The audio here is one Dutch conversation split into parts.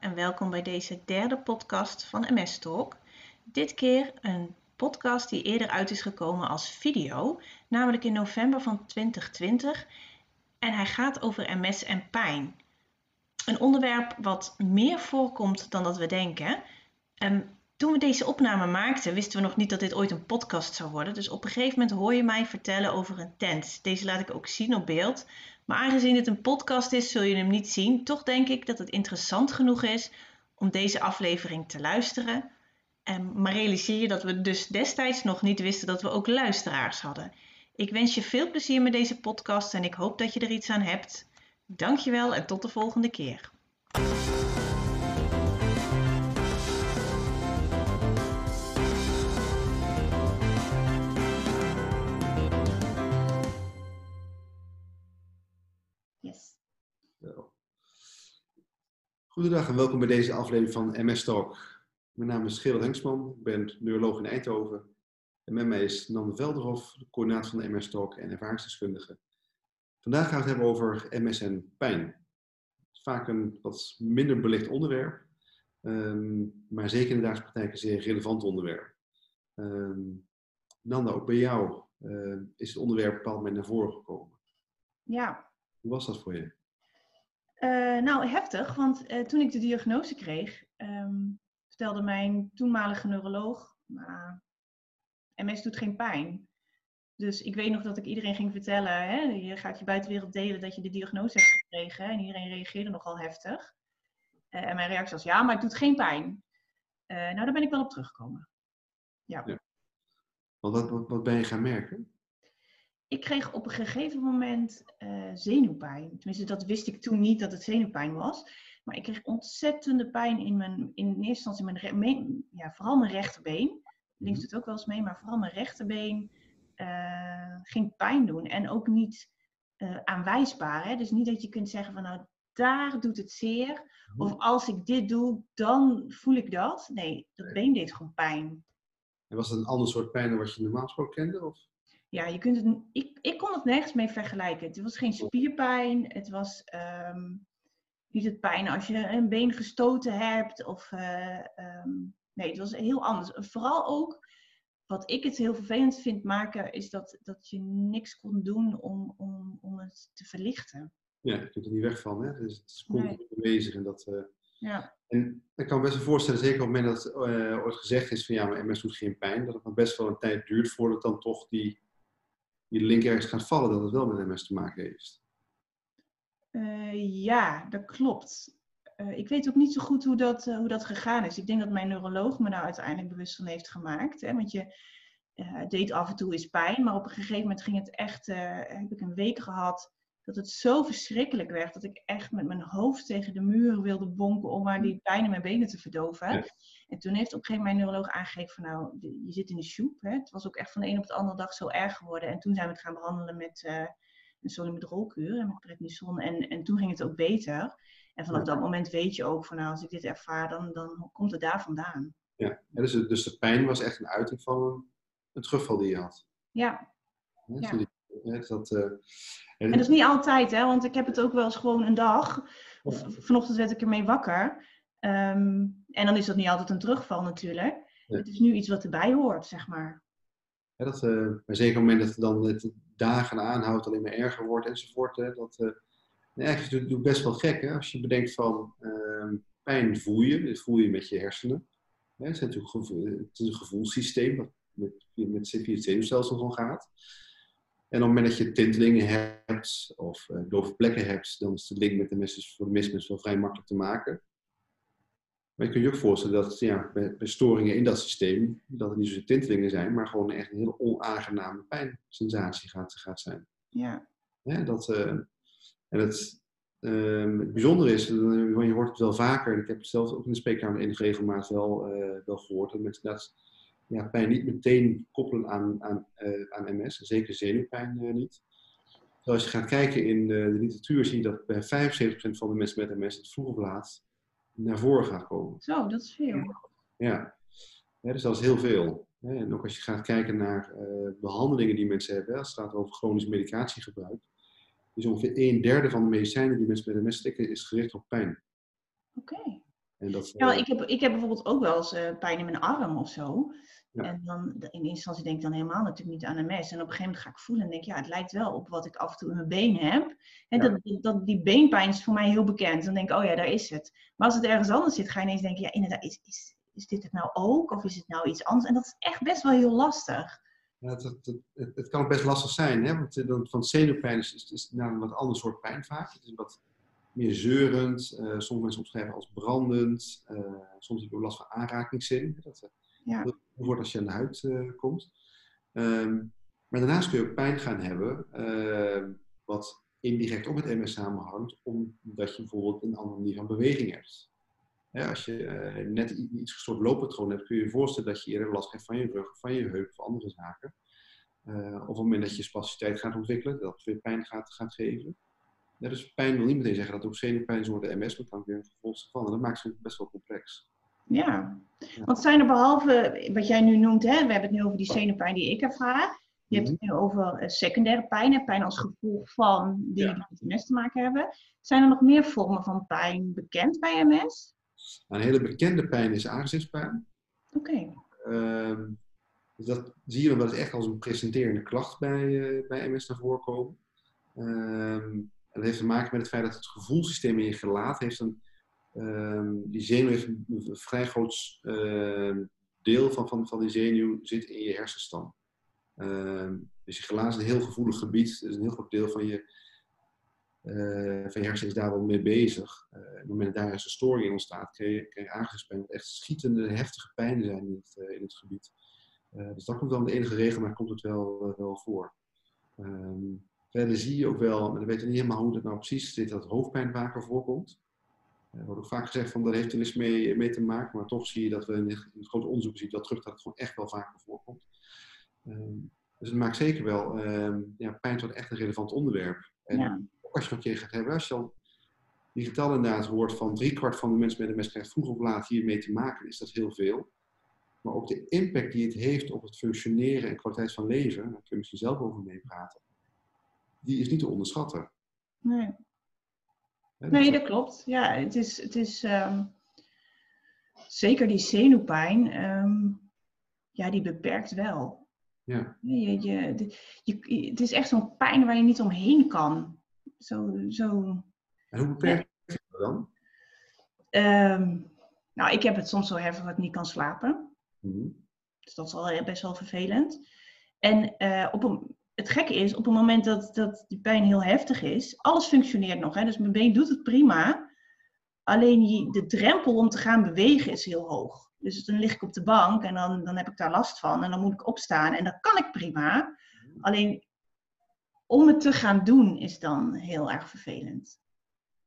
En welkom bij deze derde podcast van MS Talk. Dit keer een podcast die eerder uit is gekomen als video, namelijk in november van 2020. En hij gaat over MS en pijn. Een onderwerp wat meer voorkomt dan dat we denken. En toen we deze opname maakten, wisten we nog niet dat dit ooit een podcast zou worden. Dus op een gegeven moment hoor je mij vertellen over een tent. Deze laat ik ook zien op beeld. Maar aangezien het een podcast is, zul je hem niet zien. Toch denk ik dat het interessant genoeg is om deze aflevering te luisteren. En, maar realiseer je dat we dus destijds nog niet wisten dat we ook luisteraars hadden. Ik wens je veel plezier met deze podcast en ik hoop dat je er iets aan hebt. Dankjewel en tot de volgende keer. Goedendag en welkom bij deze aflevering van MS Talk. Mijn naam is Gerald Hengsman, ik ben neuroloog in Eindhoven. En met mij is Nan Velderhof, de coördinator van de MS Talk en ervaringsdeskundige. Vandaag gaan we het hebben over MS en pijn. Het is vaak een wat minder belicht onderwerp, ehm, maar zeker in de dagelijkse praktijk een zeer relevant onderwerp. Ehm, Nanda, ook bij jou eh, is het onderwerp bepaald moment naar voren gekomen. Ja, Hoe was dat voor je? Eh, nou, heftig, want eh, toen ik de diagnose kreeg, ehm, vertelde mijn toenmalige neuroloog, nou, MS doet geen pijn. Dus ik weet nog dat ik iedereen ging vertellen, hè, je gaat je buitenwereld delen dat je de diagnose hebt gekregen. En iedereen reageerde nogal heftig. Eh, en mijn reactie was, ja, maar het doet geen pijn. Nou, daar ben ik wel op teruggekomen. Ja. Ja. Wat, wat, wat ben je gaan merken? Ik kreeg op een gegeven moment eh, zenuwpijn. Tenminste, dat wist ik toen niet dat het zenuwpijn was. Maar ik kreeg ontzettende pijn in mijn, in eerste instantie mijn, ja, vooral mijn rechterbeen. Links doet ook wel eens mee, maar vooral mijn rechterbeen eh, ging pijn doen. En ook niet eh, aanwijsbaar. Hè? Dus niet dat je kunt zeggen van nou, daar doet het zeer. Of als ik dit doe, dan voel ik dat. Nee, dat been deed gewoon pijn. En was het een ander soort pijn dan wat je normaal gesproken kende? Of? Ja, je kunt het, ik, ik kon het nergens mee vergelijken. Het was geen spierpijn. Het was ehm, niet het pijn als je een been gestoten hebt. Of, eh, ehm, nee, het was heel anders. Vooral ook, wat ik het heel vervelend vind maken, is dat, dat je niks kon doen om, om, om het te verlichten. Ja, je kunt er niet weg van. Hè? Dus het is continu bezig. En, dat, eh, Ja, en ik kan me best wel voorstellen, zeker op het moment dat het eh, ooit gezegd is van ja, maar MS doet geen pijn, dat het nog best wel een tijd duurt voordat dan toch die, die link ergens gaat vallen dat het wel met MS te maken heeft. Eh, ja dat klopt. Eh, ik weet ook niet zo goed hoe dat, eh, hoe dat gegaan is. Ik denk dat mijn neuroloog me daar uiteindelijk bewust van heeft gemaakt. Hè? Want je deed af en toe eens pijn, maar op een gegeven moment ging het echt, heb ik een week gehad, dat het zo verschrikkelijk werd dat ik echt met mijn hoofd tegen de muur wilde bonken om maar die pijn in mijn benen te verdoven. Ja. En toen heeft op een gegeven moment mijn neuroloog aangegeven van nou, je zit in de soep. Hè? Het was ook echt van de een op de andere dag zo erg geworden. En toen zijn we het gaan behandelen met eh, een solumedrolkuur en met prednison. En, en toen ging het ook beter. En vanaf Ja. dat moment weet je ook van nou, als ik dit ervaar, dan, dan komt het daar vandaan. Ja. Dus, dus de pijn was echt een uiting van een, terugval die je had. Ja? Ja. Dus dat, eh, en, en dat is niet altijd, hè, want ik heb het ook wel eens gewoon een dag. Of vanochtend werd ik ermee wakker. Ehm, en dan is dat niet altijd een terugval natuurlijk. Nee. Het is nu iets wat erbij hoort, zeg maar. hè, dat, eh, maar zeker op het moment dat het dan het dagen aanhoudt, alleen maar erger wordt enzovoort. Hè, dat, eh, nee, eigenlijk is het natuurlijk best wel gek hè, als je bedenkt van ehm, pijn voel je, dit voel je met je hersenen. Hè, het, is natuurlijk gevoel, het is een gevoelssysteem wat met, met het zenuwstelsel gewoon gaat. En op het moment dat je tintelingen hebt of dove plekken hebt, dan is de link met de mensen voor de mensen wel vrij makkelijk te maken. Maar je kunt je ook voorstellen dat ja, bij, storingen in dat systeem, dat het niet zozeer tintelingen zijn, maar gewoon echt een heel onaangename pijnsensatie gaat, gaat zijn. Ja, dat, eh, en het, het bijzondere is, eh, want je hoort het wel vaker, en ik heb het zelf ook in de spreekkamer enige regelmaat wel, wel gehoord, dat mensen dat ja, pijn niet meteen koppelen aan, aan, eh, aan MS, en zeker zenuwpijn eh, niet. Terwijl als je gaat kijken in de, de literatuur, zie je dat bij 75% van de mensen met MS het vroeg of laat naar voren gaat komen. zo, dat is veel. Ja, ja dus dat is heel veel. En ook als je gaat kijken naar eh, behandelingen die mensen hebben, als het gaat over chronisch medicatiegebruik, is ongeveer een derde van de medicijnen die mensen met MS slikken, is gericht op pijn. Oké. En dat, Ja, eh, ik heb, ik heb bijvoorbeeld ook wel eens eh, pijn in mijn arm of zo. Ja. En dan in eerste instantie denk ik dan helemaal natuurlijk niet aan MS. En op een gegeven moment ga ik voelen en denk ja, het lijkt wel op wat ik af en toe in mijn been heb. En Ja. dat, dat, die beenpijn is voor mij heel bekend. Dan denk ik, oh ja, daar is het. Maar als het ergens anders zit, ga je ineens denken, ja, inderdaad, is, is, is dit het nou ook? Of is het nou iets anders? En dat is echt best wel heel lastig. Ja, het, het, het, het kan ook best lastig zijn, hè? want eh, dan, van zenuwpijn is, is, is nou een wat ander soort pijn vaak. Het is wat meer zeurend, eh, sommige mensen omschrijven als brandend, eh, soms heb je ook last van aanrakingszin, dat Ja. wordt als je aan de huid eh, komt. Ehm, maar daarnaast kun je ook pijn gaan hebben, ehm, wat indirect ook met MS samenhangt, omdat je bijvoorbeeld een andere manier van beweging hebt. Hè, als je eh, net iets gestoord looppatroon hebt, kun je je voorstellen dat je eerder last hebt van je rug, van je heup of andere zaken. Eh, of op het moment dat je spasticiteit gaat ontwikkelen, dat het weer pijn gaat, geven. Ja, dus pijn wil niet meteen zeggen dat ook zenuwpijn is de MS, maar kan weer een gevolg van. En dat maakt het best wel complex. Ja, want zijn er behalve wat jij nu noemt, hè, we hebben het nu over die zenuwpijn die ik ervaar. Je hebt het nu over eh, secundaire pijn, pijn als gevolg van dingen die met MS te maken hebben. Zijn er nog meer vormen van pijn bekend bij MS? Een hele bekende pijn is aangezichtspijn. Oké, Ehm, dus dat zie je wel eens echt als een presenterende klacht bij, eh, bij MS naar voren komen. Ehm, en dat heeft te maken met het feit dat het gevoelssysteem in je gelaat heeft een, ehm, die zenuw heeft een, vrij groot ehm, deel van, van, van die zenuw zit in je hersenstam. Ehm, dus je gelaat is een heel gevoelig gebied. Dus een heel groot deel van je, eh, van je hersenen is daar wel mee bezig. Eh, op het moment dat daar een storing in ontstaat, kun je, kun je aangespend wat echt schietende, heftige pijnen zijn in het, eh, in het gebied. Dus dat komt dan de enige regel, maar komt het wel, wel voor. Ehm, verder zie je ook wel, maar we weten niet helemaal hoe het nou precies zit, dat hoofdpijn vaker voorkomt. Er wordt ook vaak gezegd van dat heeft er niks mee, mee te maken, maar toch zie je dat we in het, in het grote onderzoek zien dat terug dat het gewoon echt wel vaker voorkomt. Ehm, dus het maakt zeker wel ehm, ja, pijn tot echt een relevant onderwerp. En ja. ook als je een keer gaat hebben, als je al die getallen inderdaad hoort van driekwart van de mensen met een krijgt vroeg of laat hiermee te maken, is dat heel veel. Maar ook de impact die het heeft op het functioneren en kwaliteit van leven, daar kun je misschien zelf over meepraten, die is niet te onderschatten. Nee. Nee, dus dat klopt. Ja, het is, het is ehm, zeker die zenuwpijn, ehm, ja, die beperkt wel. Ja, Je, je, de- je, het is echt zo'n pijn waar je niet omheen kan. Zo, zo, en hoe beperkt is dat dan? ehm, nou, ik heb het soms zo heftig dat ik niet kan slapen. Mhm. Dus dat is al heel- best wel vervelend. En eh, op een, het gekke is, op het moment dat, dat die pijn heel heftig is, alles functioneert nog. Hè? Dus mijn been doet het prima. Alleen de drempel om te gaan bewegen is heel hoog. Dus dan lig ik op de bank en dan, dan heb ik daar last van. En dan moet ik opstaan en dat kan ik prima. Alleen om het te gaan doen is dan heel erg vervelend.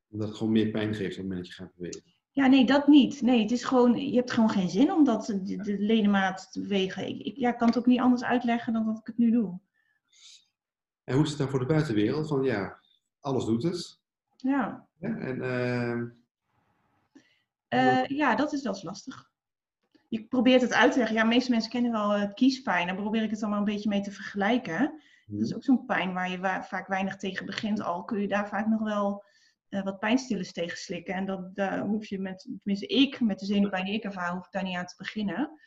Omdat het gewoon meer pijn geeft op het moment dat je gaat bewegen. Ja, nee, dat niet. Nee, het is gewoon, je hebt gewoon geen zin om dat, de, de ledemaat te bewegen. Ik, ik ja, ik kan het ook niet anders uitleggen dan dat ik het nu doe. En hoe is het dan voor de buitenwereld? Van ja, alles doet het. Ja. Ja, en ehm, Eh, ja, dat is wel lastig. Je probeert het uit te leggen. Ja, de meeste mensen kennen wel eh, kiespijn. Daar probeer ik het maar een beetje mee te vergelijken. Dat is ook zo'n pijn waar je wa- vaak weinig tegen begint. Al kun je daar vaak nog wel eh, wat pijnstillers tegen slikken. En dat, daar hoef je met, tenminste ik, met de zenuwpijn die ik ervaar, hoef ik daar niet aan te beginnen.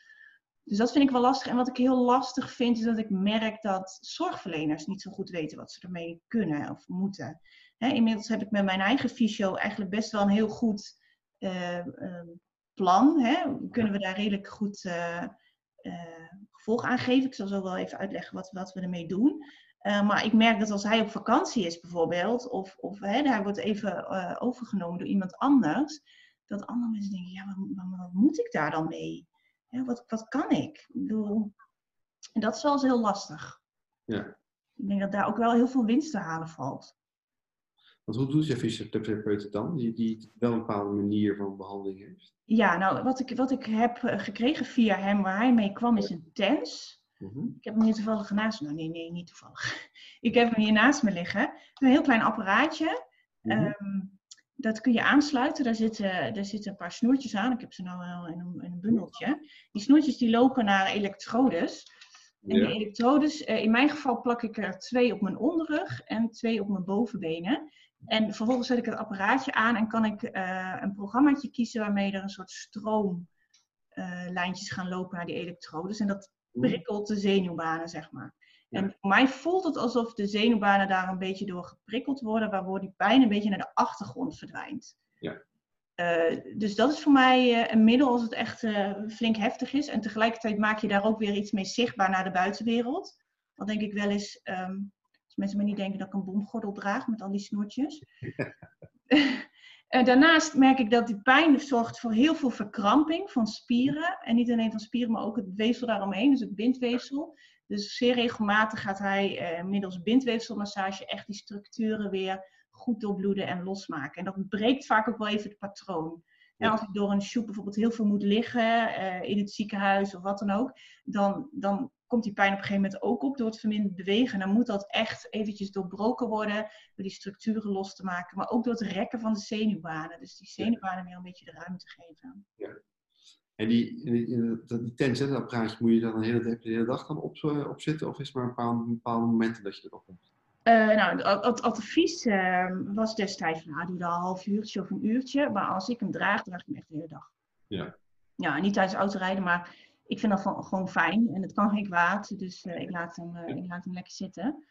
Dus dat vind ik wel lastig. En wat ik heel lastig vind, is dat ik merk dat zorgverleners niet zo goed weten wat ze ermee kunnen of moeten. Inmiddels heb ik met mijn eigen fysio eigenlijk best wel een heel goed eh, eh, plan. Kunnen we daar redelijk goed eh, gevolg aan geven? Ik zal zo wel even uitleggen wat, wat we ermee doen. Uh, maar ik merk dat als hij op vakantie is bijvoorbeeld, of, of hij wordt even uh, overgenomen door iemand anders, dat andere mensen denken, ja, wat, wat moet ik daar dan mee? Ja, wat, wat kan ik? ik bedoel, en dat is wel eens heel lastig. Ja. Ik denk dat daar ook wel heel veel winst te halen valt. Want hoe doet je fysiotherapeut het dan? Die, die wel een bepaalde manier van behandeling heeft? Ja, nou, wat ik, wat ik heb gekregen via hem, waar hij mee kwam, is een TENS. Mm-hmm. Ik heb hem hier toevallig naast me. Nou, nee, nee, niet toevallig. Ik heb hem hier naast me liggen. Het is een heel klein apparaatje. Um, dat kun je aansluiten. Daar zitten, daar zitten een paar snoertjes aan. Ik heb ze nou wel in een, in een bundeltje. Die snoertjes die lopen naar elektrodes. En ja. die elektrodes, uh, in mijn geval plak ik er twee op mijn onderrug en twee op mijn bovenbenen. En vervolgens zet ik het apparaatje aan en kan ik uh, een programmaatje kiezen waarmee er een soort stroomlijntjes uh, gaan lopen naar die elektrodes. En dat prikkelt de zenuwbanen, zeg maar. En voor mij voelt het alsof de zenuwbanen daar een beetje door geprikkeld worden, waardoor die pijn een beetje naar de achtergrond verdwijnt. Ja. Uh, dus dat is voor mij uh, een middel als het echt uh, flink heftig is. En tegelijkertijd maak je daar ook weer iets mee zichtbaar naar de buitenwereld. Dan denk ik wel eens, um, als mensen me niet denken dat ik een bomgordel draag met al die snoertjes. daarnaast merk ik dat die pijn zorgt voor heel veel verkramping van spieren. En niet alleen van spieren, maar ook het weefsel daaromheen, dus het bindweefsel. Dus zeer regelmatig gaat hij uh, middels bindweefselmassage echt die structuren weer goed doorbloeden en losmaken. En dat breekt vaak ook wel even het patroon. En als ik door een shoot bijvoorbeeld heel veel moet liggen uh, in het ziekenhuis of wat dan ook, dan, dan komt die pijn op een gegeven moment ook op door het verminderd bewegen. Dan moet dat echt eventjes doorbroken worden, door die structuren los te maken, maar ook door het rekken van de zenuwbanen. Dus die zenuwbanen weer een beetje de ruimte geven. Ja. En die, die, die tens, dat apparaatje, moet je dan een hele, de hele dag dan op, op zitten? Of is het maar een bepaalde, bepaalde momenten dat je erop hebt? Uh, nou, het advies uh, was destijds, nou, doe dan een half uurtje of een uurtje. Maar als ik hem draag, draag ik hem echt de hele dag. Ja. Ja, niet tijdens autorijden, maar ik vind dat van, gewoon fijn. En het kan geen kwaad, dus uh, ik, laat hem, ik laat hem lekker zitten.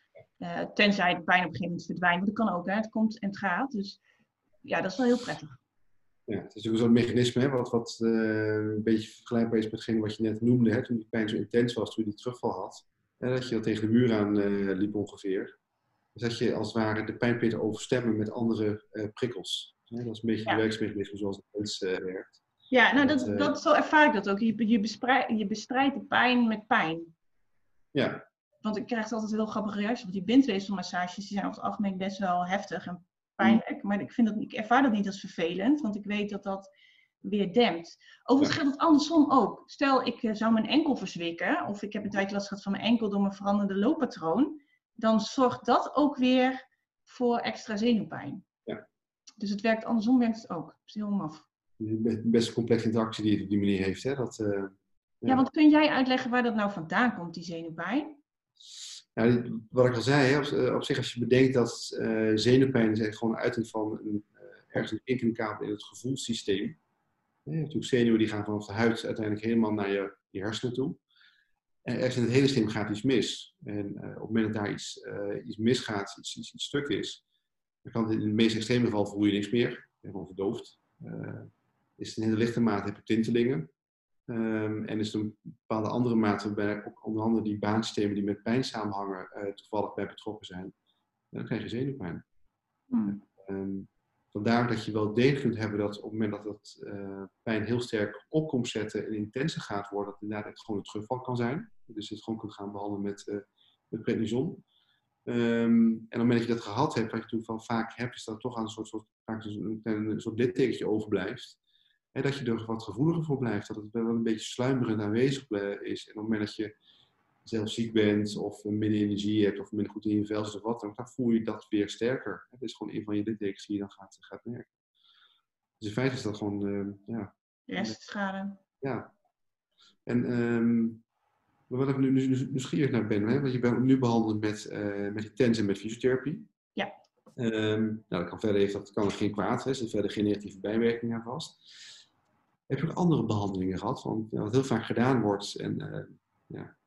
tenzij de pijn op een gegeven moment verdwijnt. Maar dat kan ook, hè. Het komt en het gaat. Dus ja, dat is wel heel prettig. Ja, het is ook zo'n mechanisme hè, wat, wat een beetje vergelijkbaar is met hetgeen wat je net noemde. Hè, toen die pijn zo intens was, toen je die terugval had. Hè, dat je dat tegen de muur aan liep ongeveer. Dus dat je als het ware de pijnpunten overstemmen met andere uh, prikkels. Ja, dat is een beetje ja. de werksmechanisme zoals het mens werkt. Ja, nou dat, dat, dat, zo ervaar ik dat ook. Je, je, bestrijdt, je bestrijdt de pijn met pijn. Ja. Want ik krijg altijd heel grappige reacties. Want die bindweefselmassages die zijn over het algemeen best wel heftig en pijnlijk. Mm. Maar ik, vind dat, ik ervaar dat niet als vervelend. Want ik weet dat dat weer dempt. Overigens geldt het andersom ook. Stel, ik uh, zou mijn enkel verzwikken. Of ik heb een tijdje last gehad van mijn enkel door mijn veranderende looppatroon dan zorgt dat ook weer voor extra zenuwpijn. Ja. Dus het werkt andersom, werkt het ook. Dat is heel maf. Best een complexe interactie die het op die manier heeft. Hè? Dat, uh, ja. ja. want kun jij uitleggen waar dat nou vandaan komt, die zenuwpijn? Ja, wat ik al zei, hè, op, zich als je bedenkt dat uh, zenuwpijn is gewoon een uiting van een, uh, ergens in het gevoelssysteem. Je hebt natuurlijk zenuwen die gaan vanaf de huid uiteindelijk helemaal naar je, je hersenen toe. En ergens in het hele systeem gaat iets mis. En op het moment dat daar iets, misgaat, iets, iets, stuk is, dan kan het in het meest extreme geval voel je niks meer. Je bent gewoon verdoofd. Is in hele lichte mate heb je tintelingen. Um, en is het een bepaalde andere mate waarbij ook onder andere die baansystemen die met pijn samenhangen toevallig bij betrokken zijn. dan krijg je zenuwpijn. Hmm. Um, Vandaar dat je wel degelijk kunt hebben dat op het moment dat dat uh, pijn heel sterk op komt zetten en intenser gaat worden, dat inderdaad het gewoon een terugval kan zijn. Dus je het gewoon kunt gaan behandelen met, uh, met prednison. Um, en op het moment dat je dat gehad hebt, wat je natuurlijk wel vaak hebt, is dat toch aan een soort, soort, vaak een, een, een soort littekentje overblijft. En dat je er wat gevoeliger voor blijft, dat het wel een beetje sluimerend aanwezig is. En op het moment dat je zelf ziek bent of minder energie hebt of minder goed in je vel zit of wat dan, dan voel je dat weer sterker. Het is gewoon een van je littekens die je dan gaat, gaat merken. Dus in feite is dat gewoon, uh, ja. Restschade. Ja. En um, wat ik nu nieuwsgierig naar ben, hè, want je bent nu behandeld met, uh, met die TENS en met fysiotherapie. Ja. Um, nou, dat kan verder, heeft, dat kan geen kwaad, er zit verder geen negatieve bijwerkingen aan vast. Heb je ook andere behandelingen gehad? Want ja, wat heel vaak gedaan wordt, en uh, ja,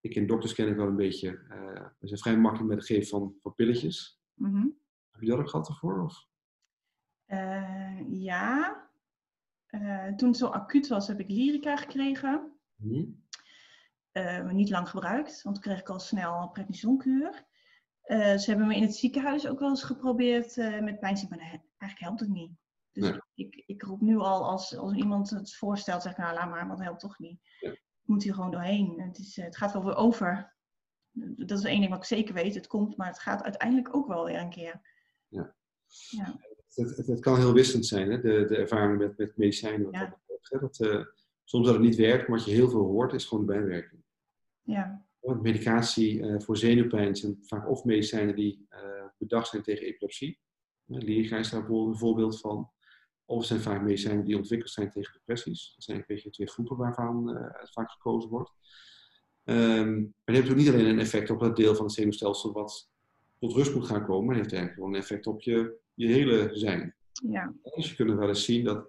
ik in dokters ken ik wel een beetje. Uh, we zijn vrij makkelijk met het geven van, van pilletjes. Mm -hmm. Heb je dat ook gehad ervoor? Of? Uh, ja. Uh, toen het zo acuut was, heb ik lyrica gekregen. Mm -hmm. niet lang gebruikt, want toen kreeg ik al snel een prednisonkuur. ze hebben me in het ziekenhuis ook wel eens geprobeerd met pijnstillers, maar eigenlijk helpt het niet. Dus nee. Ik, ik roep nu al, als, als iemand het voorstelt, zeg ik nou laat maar, want dat helpt toch niet. Ja moet hier gewoon doorheen. Het, is, het gaat wel weer over. Dat is één ding wat ik zeker weet. Het komt, maar het gaat uiteindelijk ook wel weer een keer. Ja. ja. Het, het, het kan heel wisselend zijn, hè? De, de ervaring met, met medicijnen. Ja. Dat, dat, uh, soms dat het niet werkt, maar wat je heel veel hoort, is gewoon de bijwerking. Ja. Want medicatie uh, voor zenuwpijn zijn vaak of medicijnen die uh, bedacht zijn tegen epilepsie. Lyrica is daar bijvoorbeeld een voorbeeld van. Of zijn vaak medicijnen die ontwikkeld zijn tegen depressies. Dat zijn een beetje twee groepen waarvan uh, het vaak gekozen wordt. Um, maar die hebben ook niet alleen een effect op dat deel van het zenuwstelsel wat tot rust moet gaan komen. En heeft eigenlijk gewoon een effect op je, je hele zijn. Ja. Dus je kunt wel eens zien dat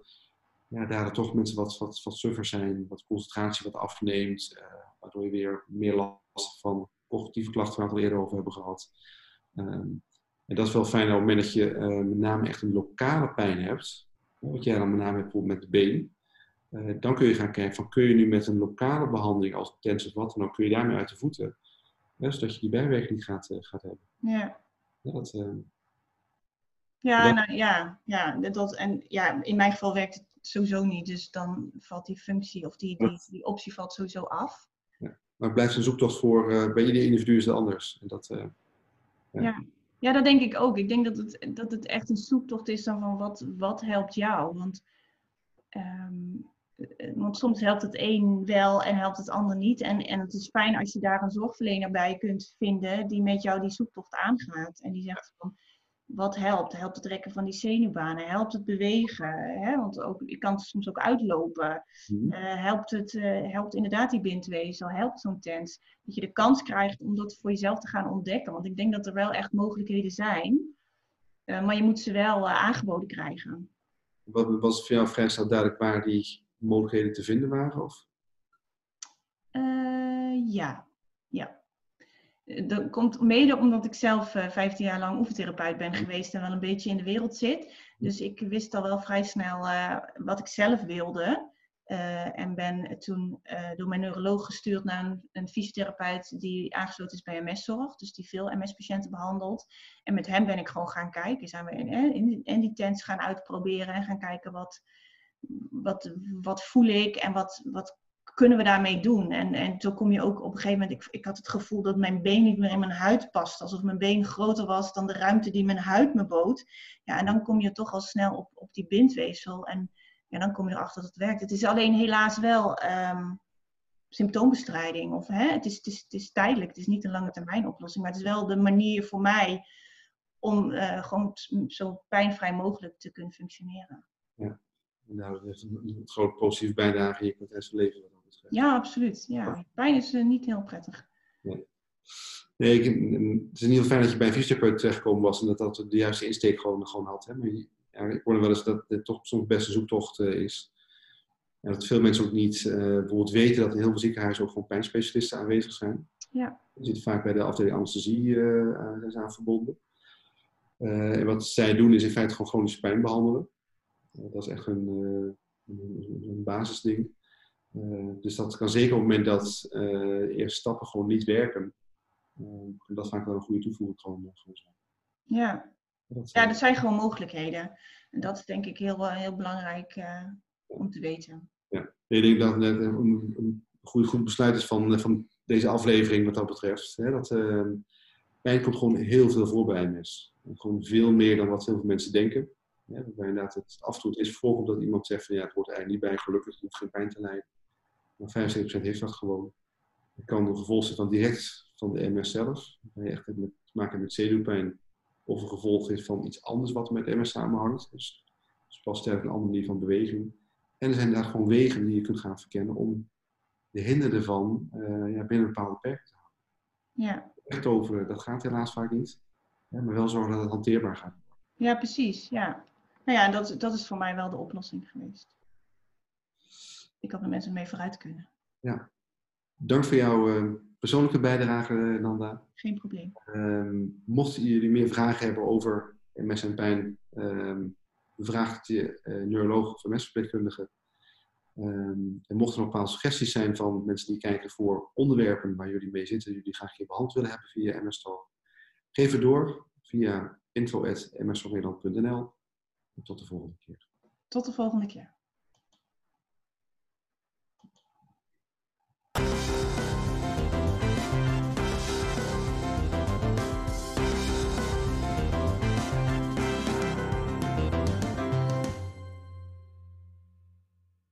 ja, daar toch mensen wat, wat, wat suffer zijn, wat concentratie wat afneemt, uh, waardoor je weer meer last van cognitieve klachten waar we het al eerder over hebben gehad. Ehm, en dat is wel fijn op het moment dat je uh, met name echt een lokale pijn hebt, wat jij dan met name hebt bijvoorbeeld met de been, uh, dan kun je gaan kijken van kun je nu met een lokale behandeling als tens of wat dan ook, kun je daarmee uit de voeten, zodat je die bijwerking gaat, gaat hebben. Ja. ja dat, ja, dat... Nou, ja, ja, dat, en ja, in mijn geval werkt het sowieso niet. Dus dan valt die functie of die, die, die optie valt sowieso af. Ja. Maar het blijft een zoektocht voor, bij ieder individu is het anders. En dat, ja. Ja. Dat denk ik ook. Ik denk dat het, dat het echt een zoektocht is dan van wat, wat helpt jou. Want, um, want soms helpt het een wel en helpt het ander niet. En, en het is fijn als je daar een zorgverlener bij kunt vinden die met jou die zoektocht aangaat. En die zegt van wat helpt? Helpt het rekken van die zenuwbanen? Helpt het bewegen? Hè? Want ook, je kan soms ook uitlopen. Mm helpt het uh, helpt inderdaad die bindweefsel? Helpt zo'n tens? Dat je de kans krijgt om dat voor jezelf te gaan ontdekken. Want ik denk dat er wel echt mogelijkheden zijn. Uh, maar je moet ze wel aangeboden krijgen. Wat, was voor jou vrij snel duidelijk waar die mogelijkheden te vinden waren? Of? ja dat komt mede omdat ik zelf uh, 15 jaar lang oefentherapeut ben geweest en wel een beetje in de wereld zit. Dus ik wist al wel vrij snel uh, wat ik zelf wilde. En ben toen door mijn neuroloog gestuurd naar een, een, fysiotherapeut die aangesloten is bij MS-zorg. Dus die veel MS-patiënten behandelt. En met hem ben ik gewoon gaan kijken. Zijn we in, in, in die tents gaan uitproberen en gaan kijken wat, wat, wat voel ik en wat, wat kunnen we daarmee doen? En, en toen kom je ook op een gegeven moment, ik, ik had het gevoel dat mijn been niet meer in mijn huid past. Alsof mijn been groter was dan de ruimte die mijn huid me bood. Ja, en dan kom je toch al snel op, op die bindweefsel. En ja, dan kom je erachter dat het werkt. Het is alleen helaas wel um, symptoombestrijding. Of, hè, het, is, het, is, het is tijdelijk, het is niet een lange termijn oplossing. Maar het is wel de manier voor mij om uh, gewoon zo pijnvrij mogelijk te kunnen functioneren. Ja. Nou, dat heeft een, groot positief bijdrage je kwaliteit van Ja, absoluut. Ja. Pijn is uh, niet heel prettig. Nee. Nee, ik, het is in ieder geval fijn dat je bij een fysiotherapeut terechtgekomen was en dat dat de juiste insteek gewoon, gewoon had. Hè? Maar ja, ik hoorde wel eens dat het toch soms best een zoektocht uh, is. En dat veel mensen ook niet uh, bijvoorbeeld weten dat in heel veel ziekenhuizen ook gewoon pijnspecialisten aanwezig zijn. Ja. Die zitten vaak bij de afdeling anesthesie uh, aan verbonden. en wat zij doen is in feite gewoon chronische pijn behandelen. dat is echt een, een, een basisding. Uh, dus dat kan zeker op het moment dat de eerste stappen gewoon niet werken. Uh, dat vaak wel een goede toevoeging gewoon, gewoon zijn. Ja. Dat, ja, er zijn gewoon mogelijkheden. En dat is denk ik heel, heel belangrijk om te weten. Ja, ik denk dat het een, een goed, goed besluit is van, van deze aflevering wat dat betreft. Hè, dat pijn komt gewoon heel veel voor bij MS. Gewoon veel meer dan wat heel veel mensen denken. Ja, waarbij inderdaad het af en toe het is voorkomt dat iemand zegt van ja, het wordt eigenlijk niet bij gelukkig, het hoeft geen pijn te lijden. Maar 75% heeft dat gewoon. Het kan een gevolg zijn van direct van de MS zelf. Dat je echt met, te maken met zenuwpijn. Of een gevolg is van iets anders wat met MS samenhangt. Dus, dus pas sterk een andere manier van beweging. En er zijn daar gewoon wegen die je kunt gaan verkennen om de hinder ervan uh, ja, binnen een bepaalde perken te houden. Ja. Echt over, dat gaat helaas vaak niet. Maar wel zorgen dat het hanteerbaar gaat. Ja, precies. Ja. Nou ja, dat, dat is voor mij wel de oplossing geweest ik had er mensen mee vooruit kunnen. Ja, dank voor jouw uh, persoonlijke bijdrage, Nanda. Geen probleem. Uh, mochten jullie meer vragen hebben over MS en pijn, uh, vraag het je uh, neuroloog of MS-verpleegkundige. Ehm, en mochten er nog bepaalde suggesties zijn van mensen die kijken voor onderwerpen waar jullie mee zitten, jullie graag je behandeld willen hebben via MS Talk, geef het door via info.msnl.nl. Tot de volgende keer. Tot de volgende keer.